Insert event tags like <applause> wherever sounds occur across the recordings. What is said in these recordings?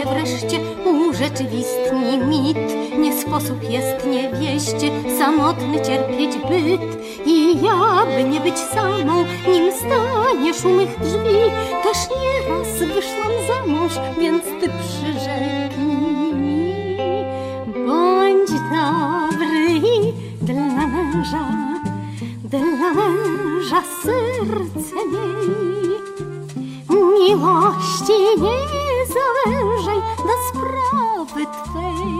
się wreszcie urzeczywistni mit, nie sposób jest nie wieść, samotny cierpieć byt. I ja, by nie być samą, nim staniesz u mych drzwi, też nieraz wyszłam za mąż, więc ty przyrzeknij mi. Bądź dobry dla męża, dla męża serce miej. Miłości nie zawężaj do sprawy Twej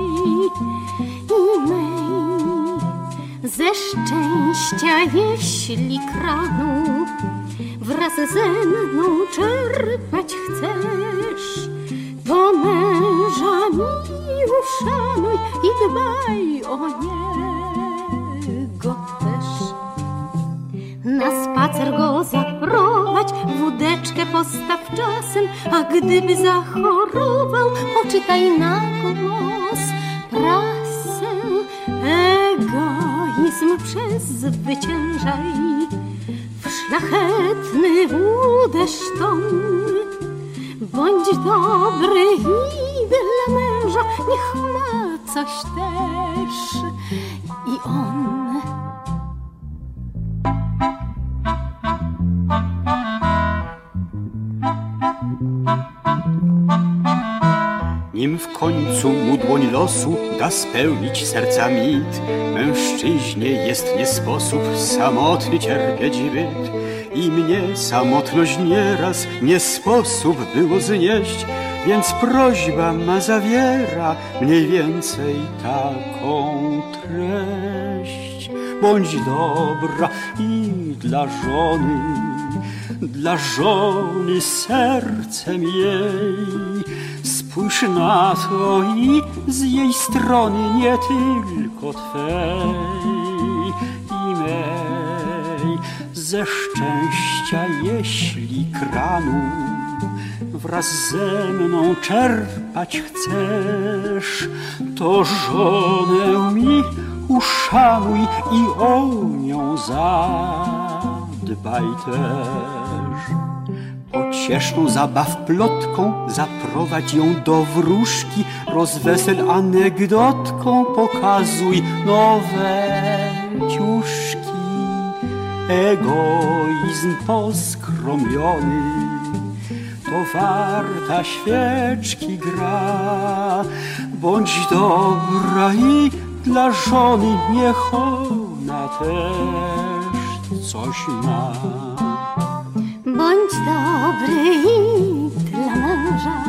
i mej. Ze szczęścia, jeśli kranu wraz ze mną czerpać chcesz, to męża mi uszanuj i dbaj o niego też. Na spacer go zaprowadź, wódeczkę postaw czasem, a gdyby zachorował, poczytaj na głos prasę. Egoizm przezwyciężaj, w szlachetny ton. Bądź dobry i dla męża, niech ma coś też i on. Nim w końcu mu dłoń losu da spełnić serca mit, mężczyźnie jest nie sposób samotny cierpieć byt. I mnie samotność nieraz nie sposób było znieść, więc prośba ma zawiera mniej więcej taką treść. Bądź dobra i dla żony, dla żony sercem jej. To i z jej strony nie tylko twej i mej. Ze szczęścia, jeśli kranu wraz ze mną czerpać chcesz, to żonę mi uszanuj i o nią zadbaj też. Pocieszną zabaw plotką zaprowadź ją do wróżki, rozwesel anegdotką, pokazuj nowe ciuszki. Egoizm poskromiony to warta świeczki gra. Bądź dobra i dla żony niech ona też coś ma. Bądź dobry i dla męża,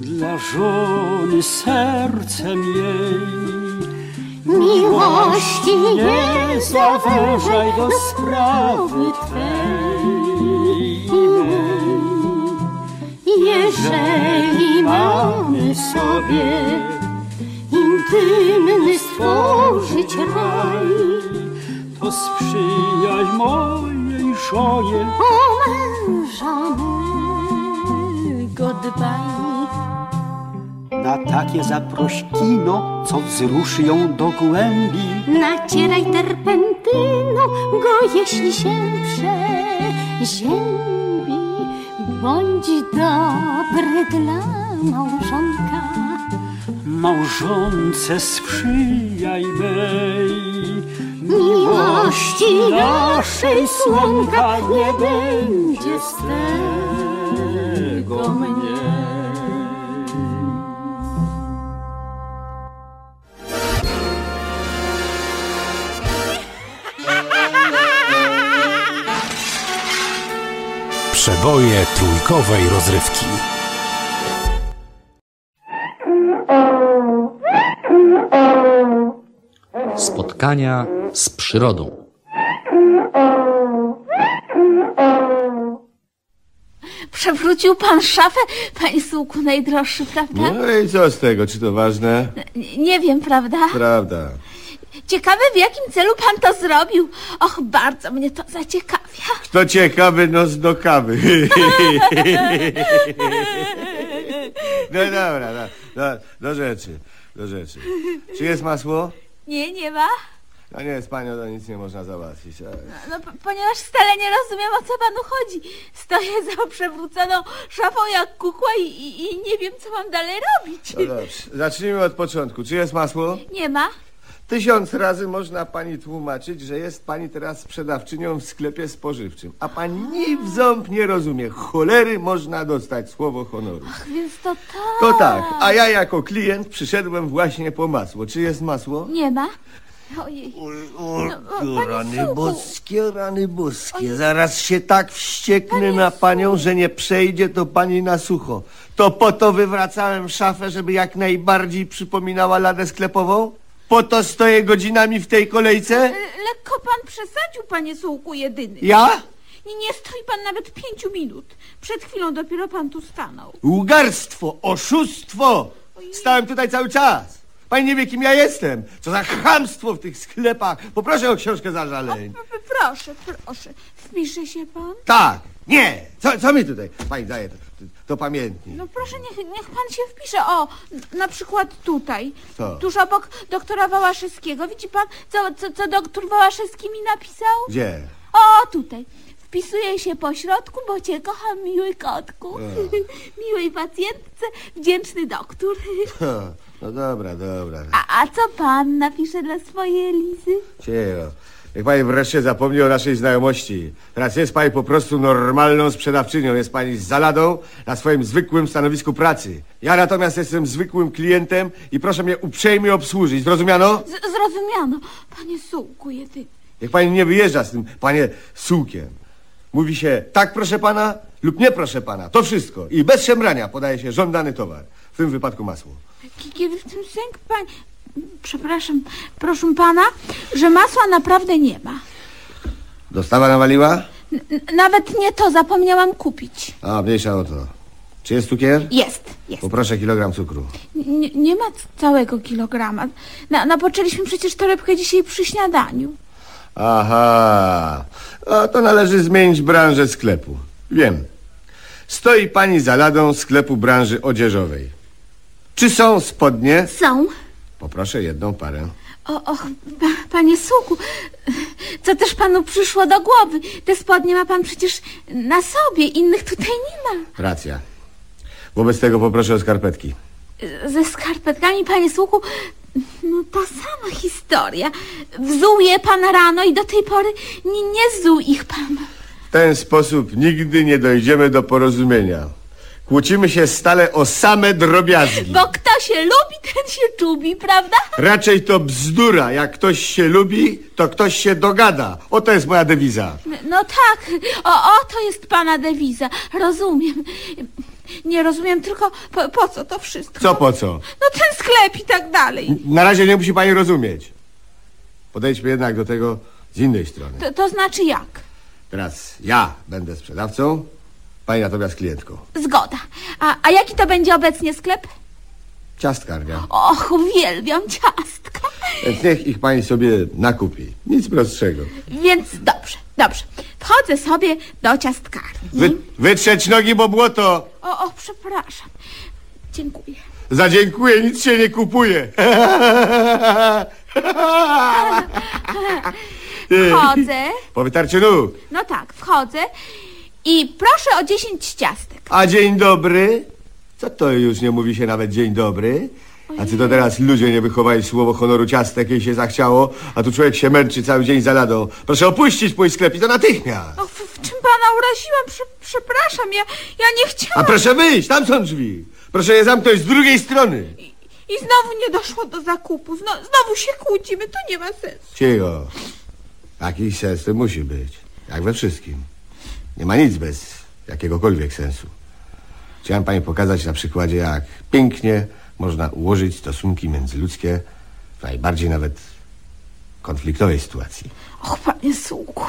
Dla żony sercem jej. Miłości nie zawężaj do sprawy Twej. Jeżeli mamy sobie intymny stworzyć raj, To sprzyjaj mojej żonie, o męża mego dbaj. na takie zaproś kino, co wzruszy ją do głębi. Nacieraj terpentyną go, jeśli się przeziębi. Bądź dobry dla małżonka, Małżonce sprzyjaj mej. Miłości naszej słonka nie będzie z tego mnie. Przeboje trójkowej rozrywki. Spotkania z przyrodą. Przewrócił pan szafę, panie sułku najdroższy, prawda? No i co z tego, czy to ważne? N- Nie wiem, prawda? Prawda. Ciekawe, w jakim celu pan to zrobił. Och, bardzo mnie to zaciekawia. Kto ciekawy, nos do kawy. No dobra, no, do, do rzeczy, do rzeczy. Czy jest masło? Nie, nie ma. No nie, z panią to nic nie można załatwić. ale- No, p- ponieważ wcale nie rozumiem, o co panu chodzi. Stoję <laughs> za przewróconą szafą jak kukła i, i, i nie wiem, co mam dalej robić. No dobrze, zacznijmy od początku. Czy jest masło? Nie ma. Tysiąc razy można pani tłumaczyć, że jest pani teraz sprzedawczynią w sklepie spożywczym, a pani ni w ząb nie rozumie. Cholery można dostać słowo honoru. Więc to tak. To tak, a ja jako klient przyszedłem właśnie po masło. Czy jest masło? Nie ma. Ojej. O, No, panie rany boskie, rany boskie. Zaraz się tak wścieknę na panią, że nie przejdzie to pani na sucho. To po to wywracałem szafę, żeby jak najbardziej przypominała ladę sklepową? Po to stoję godzinami w tej kolejce? Le- Lekko pan przesadził, panie sułku jedyny. Ja? Nie, nie stoi pan nawet pięciu minut. Przed chwilą dopiero pan tu stanął. Ługarstwo, oszustwo! Stałem tutaj cały czas. Pani nie wie, kim ja jestem. Co za chamstwo w tych sklepach. Poproszę o książkę zażaleń. P- Proszę, proszę. Wpisze się pan? Tak, nie. Co, co mi tutaj? Pani daje to, to, pamiętnik. No proszę, niech, niech pan się wpisze. O, na przykład tutaj. Co? Tuż obok doktora Wałaszewskiego. Widzi pan, co, co, co doktor Wałaszewski mi napisał? Gdzie? O, tutaj. Wpisuje się po środku, bo cię kocham, miły kotku. <laughs> Miłej pacjentce, wdzięczny doktor. Ha, No dobra, dobra. A, a co pan napisze dla swojej Elizy? Cicho. Niech pani wreszcie zapomni o naszej znajomości. Teraz jest pani po prostu normalną sprzedawczynią. Jest pani z zaladą na swoim zwykłym stanowisku pracy. Ja natomiast jestem zwykłym klientem i proszę mnie uprzejmie obsłużyć. Zrozumiano? Z, zrozumiano. Panie sułku jedyny. Niech pani nie wyjeżdża z tym, panie, sułkiem. Mówi się tak, proszę pana, lub nie, proszę pana. To wszystko. I bez szemrania podaje się żądany towar. W tym wypadku masło. Kiedy w tym sęk, pan... Przepraszam, proszę pana, że masła naprawdę nie ma. Dostawa nawaliła? N- n- nawet nie to zapomniałam kupić. A, mniejsza o to. Czy jest cukier? Jest, jest. Poproszę kilogram cukru. Nie, nie ma całego kilograma. Na, napoczęliśmy przecież torebkę dzisiaj przy śniadaniu. Aha, a to należy zmienić branżę sklepu. Wiem. Stoi pani za ladą sklepu branży odzieżowej. Czy są spodnie? Są. Poproszę jedną parę. O, och, pa, panie Suku, co też panu przyszło do głowy? Te spodnie ma pan przecież na sobie, innych tutaj nie ma. Racja. Wobec tego poproszę o skarpetki. Ze skarpetkami, panie Słuchu, no ta sama historia. Wzuł je pan rano i do tej pory nie, nie zuł ich pan. W ten sposób nigdy nie dojdziemy do porozumienia. Kłócimy się stale o same drobiazgi. Bo kto się lubi, ten się czubi, prawda? Raczej to bzdura. Jak ktoś się lubi, to ktoś się dogada. Oto jest moja dewiza. No tak, o, o to jest pana dewiza. Rozumiem. Nie rozumiem tylko, po, po co to wszystko? Co po co? No ten sklep i tak dalej. Na razie nie musi pani rozumieć. Podejdźmy jednak do tego z innej strony. To, to znaczy jak? Teraz ja będę sprzedawcą, pani natomiast klientką. Zgoda. A, a jaki to będzie obecnie sklep? Ciastkarnia. Och, uwielbiam ciastka. Więc niech ich pani sobie nakupi. Nic prostszego. Więc dobrze, dobrze. Wchodzę sobie do ciastkarni. Wy, wytrzeć nogi, bo błoto. O, o, przepraszam. Dziękuję. Zadziękuję, nic się nie kupuje. <laughs> <laughs> Wchodzę. Po wytarciu nóg. No tak, wchodzę. I proszę o 10 ciastek. A dzień dobry? Co to już nie mówi się nawet dzień dobry? A czy to teraz ludzie nie wychowali słowo honoru ciastek, jej się zachciało, a tu człowiek się męczy cały dzień za ladą. Proszę opuścić mój sklep i to natychmiast. O, w, w czym pana uraziłam? Prze, przepraszam, ja, ja nie A chciałam. proszę wyjść, tam są drzwi. Proszę je zamknąć z drugiej strony. I znowu nie doszło do zakupu. Zno, znowu się kłócimy, to nie ma sensu. Cicho. Jakiś sens to musi być. Jak we wszystkim. Nie ma nic bez jakiegokolwiek sensu. Chciałem pani pokazać na przykładzie, jak pięknie można ułożyć stosunki międzyludzkie w najbardziej nawet konfliktowej sytuacji. Och, panie Słuku,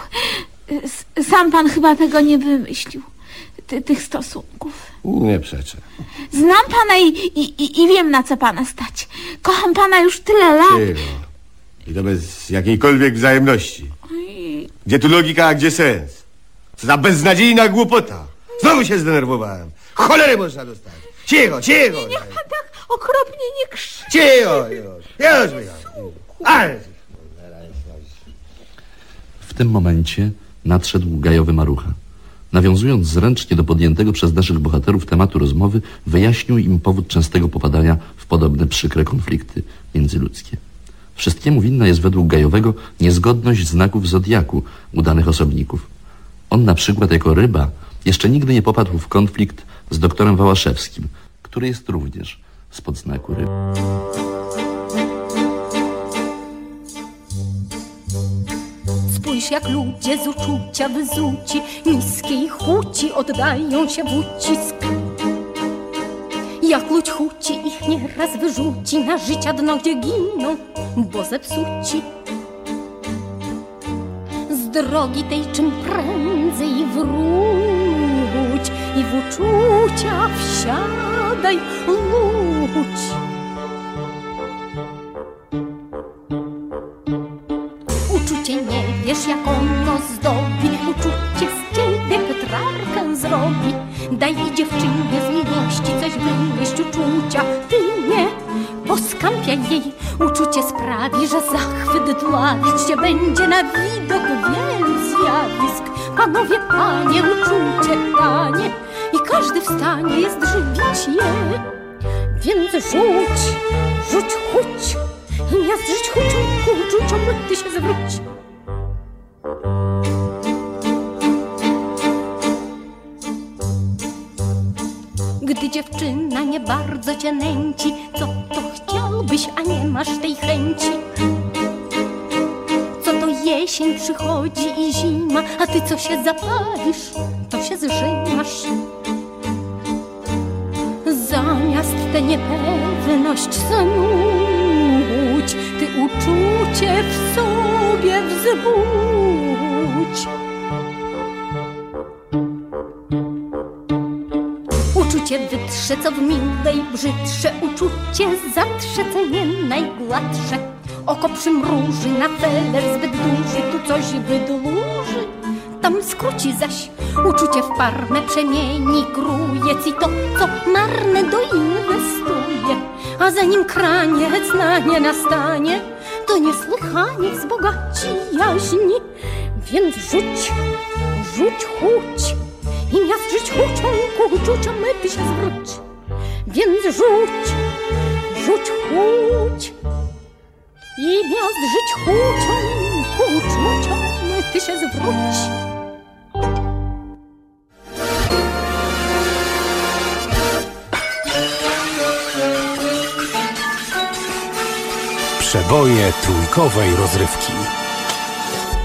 s- sam pan chyba tego nie wymyślił. Ty, tych stosunków. Nie przeczę. Znam pana i, i, i, i wiem, na co pana stać. Kocham pana już tyle lat. Cicho. I to bez jakiejkolwiek wzajemności. Gdzie tu logika, a gdzie sens? Co za beznadziejna głupota. Znowu się zdenerwowałem. Cholery można dostać. Cicho, cicho. Niech pan tak okropnie nie krzyczy. Cicho już. Już. Ale... W tym momencie nadszedł gajowy marucha. Nawiązując zręcznie do podjętego przez naszych bohaterów tematu rozmowy, wyjaśnił im powód częstego popadania w podobne przykre konflikty międzyludzkie. Wszystkiemu winna jest według Gajowego niezgodność znaków zodiaku udanych osobników. On na przykład jako ryba jeszcze nigdy nie popadł w konflikt z doktorem Wałaszewskim, który jest również spod znaku ryby. Spójrz jak ludzie z uczucia wyzuci Niskiej chuci oddają się w ucisk Jak ludź chuci ich nieraz wyrzuci Na życia dno, gdzie giną, bo zepsuci Z drogi tej czym prędzej wróć I w uczucia wsiadaj, ludź Uczucie nie wiesz, jak ono zdobi Uczucie sprawi, że zachwyt dławić się będzie na widok wielu zjawisk Panowie, panie, uczucie tanie I każdy w stanie jest żywić je Więc rzuć, rzuć, chuć i miast żyć chucią, uczuciom ty się zwróć. Dziewczyna nie bardzo cię nęci, co to chciałbyś, a nie masz tej chęci? Co to jesień przychodzi i zima, a ty co się zapalisz, to się zżymasz. Zamiast tę niepewność snuć, ty uczucie w sobie wzbudź. Wytrze, co w miłej brzydsze, uczucie zatrze, co nie najgładsze. Oko przymruży na feler zbyt duży, tu coś wydłuży, tam skróci zaś. Uczucie w parmę przemieni grujec i to, co marne doinwestuje. A zanim kraniec na nie nastanie, to niesłychanie wzbogaci jaźni. Więc rzuć, rzuć, chuć i miast żyć chucią, ku uczuciom ty się zwróć. Więc rzuć, rzuć, chuć i miast żyć chucią, ku uczuciom ty się zwróć. Przeboje trójkowej rozrywki.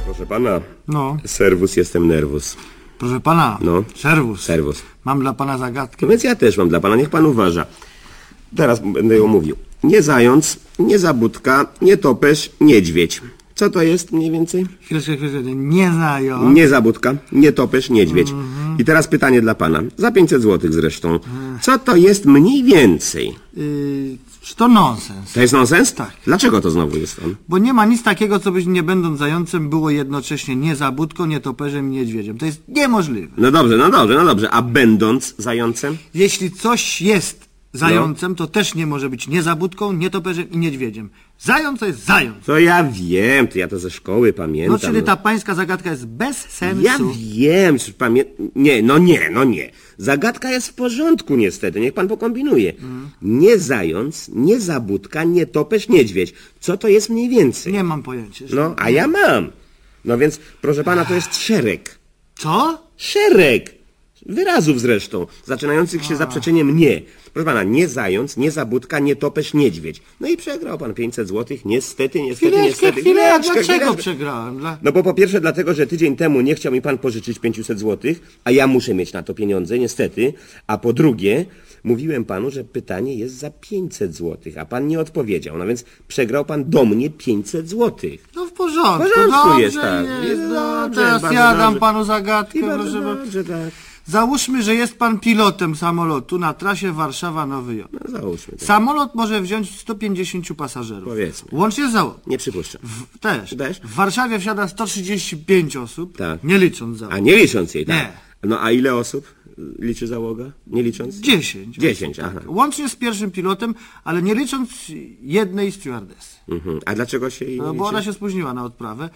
Proszę pana, No, serwus jestem nerwus. Proszę pana, No. serwus. Serwus. Mam dla pana zagadkę. No więc ja też mam dla pana, niech pan uważa. Teraz będę ją mówił. Nie zając, nie zabudka, nie topesz, niedźwiedź. Co to jest mniej więcej? Chwileczkę, chwileczkę, nie zajął. Nie zabudka, nie topesz, niedźwiedź. I teraz pytanie dla pana. Za 500 złotych zresztą. Co to jest mniej więcej? Yy, to nonsens. To jest nonsens? Tak. Dlaczego to znowu jest on? Bo nie ma nic takiego, co byś nie będąc zającem było jednocześnie nie zabudką, nie toperzem i niedźwiedziem. To jest niemożliwe. No dobrze, no dobrze, no dobrze. A będąc zającem? Jeśli coś jest zającem, to też nie może być nie zabudką, nie toperzem i niedźwiedziem. Zając to jest zając. To ja wiem, to ja to ze szkoły pamiętam. No czyli ta pańska zagadka jest bez sensu. Ja wiem, czy pamię... Nie, no nie, no nie. Zagadka jest w porządku niestety, niech pan pokombinuje. Nie zając, nie zabudka, nie topesz, niedźwiedź. Co to jest mniej więcej? Nie mam pojęcia. No, a ja mam. No więc, proszę pana, to jest szereg. Co? Szereg! Wyrazów zresztą, zaczynających się zaprzeczeniem nie. Proszę pana, nie zając, nie zabudka, nie topesz, niedźwiedź. No i przegrał pan 500 złotych, niestety, niestety, Chwileczkę, niestety. chwileczkę, Chwileczkę, dlaczego chwileczkę. przegrałem? Dla... No bo po pierwsze dlatego, że tydzień temu nie chciał mi pan pożyczyć 500 złotych, a ja muszę mieć na to pieniądze, niestety. A po drugie, mówiłem panu, że pytanie jest za 500 złotych, a pan nie odpowiedział. No więc przegrał pan do mnie 500 złotych. No w porządku, W porządku dobrze jest, tak. Jest, Jest no, dobrze, teraz bardzo ja dam dobrze. panu zagadkę, I bardzo proszę dobrze, tak. Załóżmy, że jest pan pilotem samolotu na trasie Warszawa-Nowy Jork. No załóżmy to. Samolot może wziąć 150 pasażerów. Powiedzmy. Łącznie z załogą. Nie przypuszczam. W, też. Też? W Warszawie wsiada 135 osób, Tak. nie licząc załogi. A nie licząc jej, tak? Nie. No a ile osób liczy załoga? Nie licząc? 10. 10, aha. Łącznie z pierwszym pilotem, ale nie licząc jednej stewardessy. Mhm. A dlaczego się jej No, nie bo liczy? ona się spóźniła na odprawę,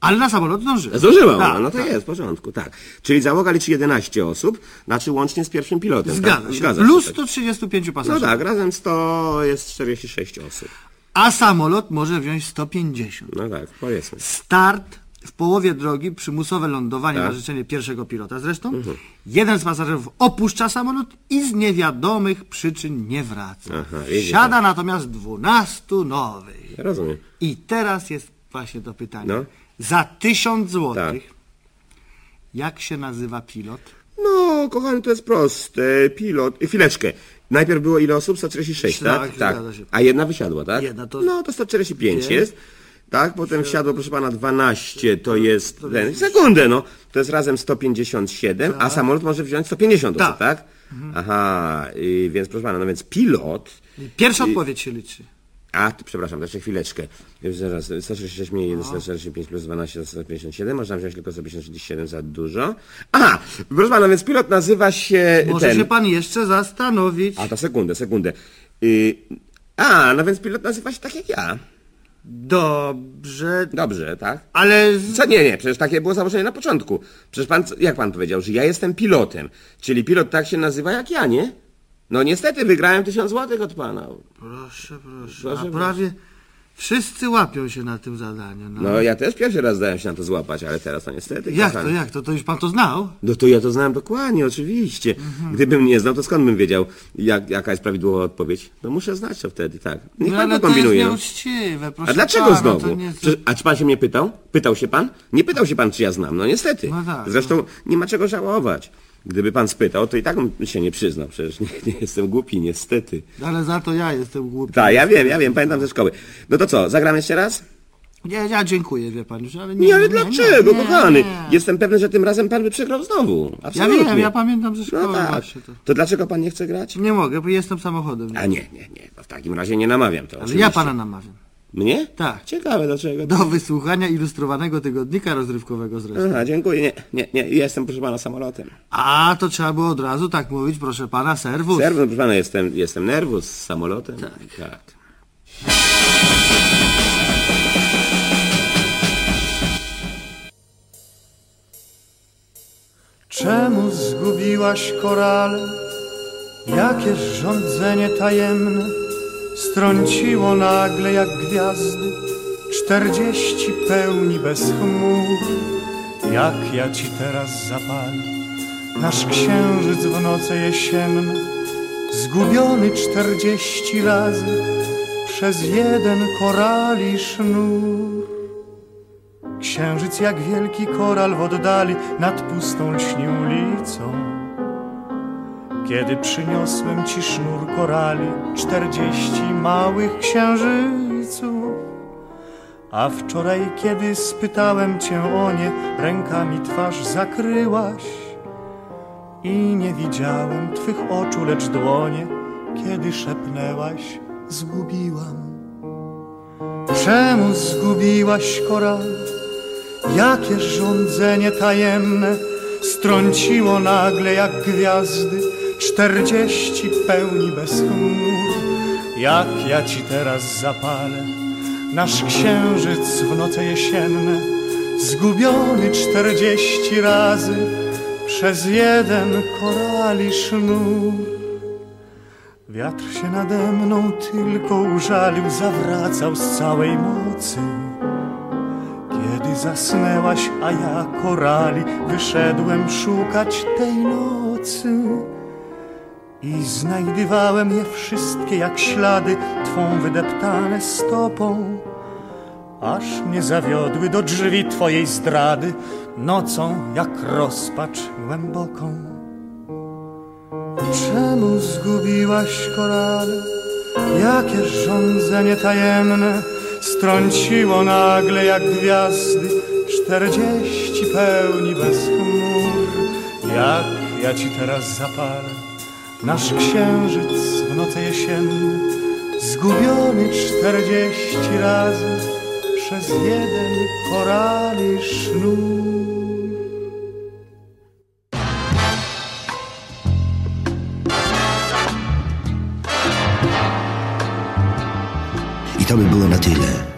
ale na samolot zdążyła. Zdążyła ona, Tak, no to tak. jest, w porządku, tak. Czyli załoga liczy 11 osób, znaczy łącznie z pierwszym pilotem. Zgadza tak? się. Zgadza Plus tak. 135 No pasażerów. tak, razem 100 jest 46 osób. A samolot może wziąć 150. No tak, powiedzmy. Start w połowie drogi, przymusowe lądowanie Tak. na życzenie pierwszego pilota zresztą. Jeden z pasażerów opuszcza samolot i z niewiadomych przyczyn nie wraca. Aha, Siada natomiast 12 nowych. Rozumiem. I teraz jest właśnie to pytanie. No. Za 1000 złotych Tak. jak się nazywa pilot? No, kochany, to jest proste. Pilot, chwileczkę. Najpierw było ile osób? 146, tak? Tak, zgadza się. A jedna wysiadła, tak? Jedna to- No, to 145 Pięć. jest. Tak, potem wsiadło, proszę pana, 12, to jest... Ten, sekundę, no. To jest razem 157, a samolot może wziąć 150 osób, Tak. tak? Aha, y, więc proszę pana, no więc pilot... Pierwsza odpowiedź się liczy. A, ty, przepraszam, jeszcze chwileczkę. Już Zaraz, 166 mniej 1, 145 plus 12 to 157, można wziąć tylko 157 za dużo. Aha, proszę pana, więc pilot nazywa się Może ten... się pan jeszcze zastanowić. A, to sekundę, sekundę. Y, a, no więc pilot nazywa się tak jak ja. Dobrze, Dobrze, tak? ale. Co? Nie, nie, przecież takie było założenie na początku. Przecież pan, jak pan powiedział, że ja jestem pilotem. Czyli pilot tak się nazywa jak ja, nie? No niestety wygrałem tysiąc złotych od pana. Proszę, proszę. Proszę, A prawie wszyscy łapią się na tym zadaniu. No. No ja też pierwszy raz dałem się na to złapać, ale teraz to niestety. jak to, kochany. jak to? To już pan to znał? No to ja to znałem dokładnie, oczywiście. Gdybym nie znał, to skąd bym wiedział, jak, jaka jest prawidłowa odpowiedź? No muszę znać to wtedy, tak. Niech No, pan ale to to jest kombinuje. no. nieuczciwe, proszę A dlaczego pana, To znowu? nie... A czy pan się mnie pytał? Pytał się pan? Nie pytał się pan, czy ja znam. No niestety. No tak, Zresztą nie ma czego żałować. Gdyby pan spytał, to i tak bym się nie przyznał. Przecież <laughs> nie, nie jestem głupi, niestety. Ale za to ja jestem głupi. Tak, ja wiem, ja wiem, pamiętam ze szkoły. No to co, zagram jeszcze raz? Nie, ja dziękuję, wie pan już, ale nie. Nie, ale dlaczego, nie, kochany? nie. Jestem pewny, że tym razem pan by przegrał znowu. Ja Absolutnie. wiem, ja pamiętam ze szkoły No tak. właśnie to. To dlaczego pan nie chce grać? Nie mogę, bo jestem samochodem. A nie, nie, nie. To w takim razie nie namawiam to. Ale oczywiście. ja pana namawiam. Mnie? Tak. Ciekawe dlaczego. Do wysłuchania ilustrowanego tygodnika rozrywkowego zresztą. Aha, dziękuję. Nie, nie, nie. Jestem, proszę pana, samolotem. A, to trzeba było od razu tak mówić, proszę pana, serwus. Serwus, proszę pana, jestem, jestem nerwus z samolotem. Tak. tak. Czemu zgubiłaś korale? Jakież rządzenie tajemne strąciło nagle jak gwiazdy czterdzieści pełni bez chmur. Jak ja ci teraz zapalę nasz księżyc w noce jesienne, zgubiony czterdzieści razy przez jeden korali sznur. Księżyc jak wielki koral w oddali nad pustą lśni ulicą. Kiedy przyniosłem ci sznur korali, czterdzieści małych księżyców. A wczoraj, kiedy spytałem cię o nie, rękami twarz zakryłaś i nie widziałem twych oczu, lecz dłonie, kiedy szepnęłaś, zgubiłam. Czemu zgubiłaś koral? Jakie rządzenie tajemne strąciło nagle jak gwiazdy czterdzieści pełni bez chmur. Jak ja ci teraz zapalę nasz księżyc w noce jesienne, zgubiony czterdzieści razy przez jeden korali sznur. Wiatr się nade mną tylko użalił, zawracał z całej mocy. Kiedy zasnęłaś, a ja korali wyszedłem szukać tej nocy. I znajdywałem je wszystkie jak ślady Twą wydeptane stopą, aż mnie zawiodły do drzwi Twojej zdrady nocą jak rozpacz głęboką. Czemu zgubiłaś korale? Jakie rządzenie tajemne strąciło nagle jak gwiazdy czterdzieści pełni bez chmur. Jak ja ci teraz zapalę nasz księżyc w noce jesienne, zgubiony czterdzieści razy przez jeden korali sznur. I to by było na tyle.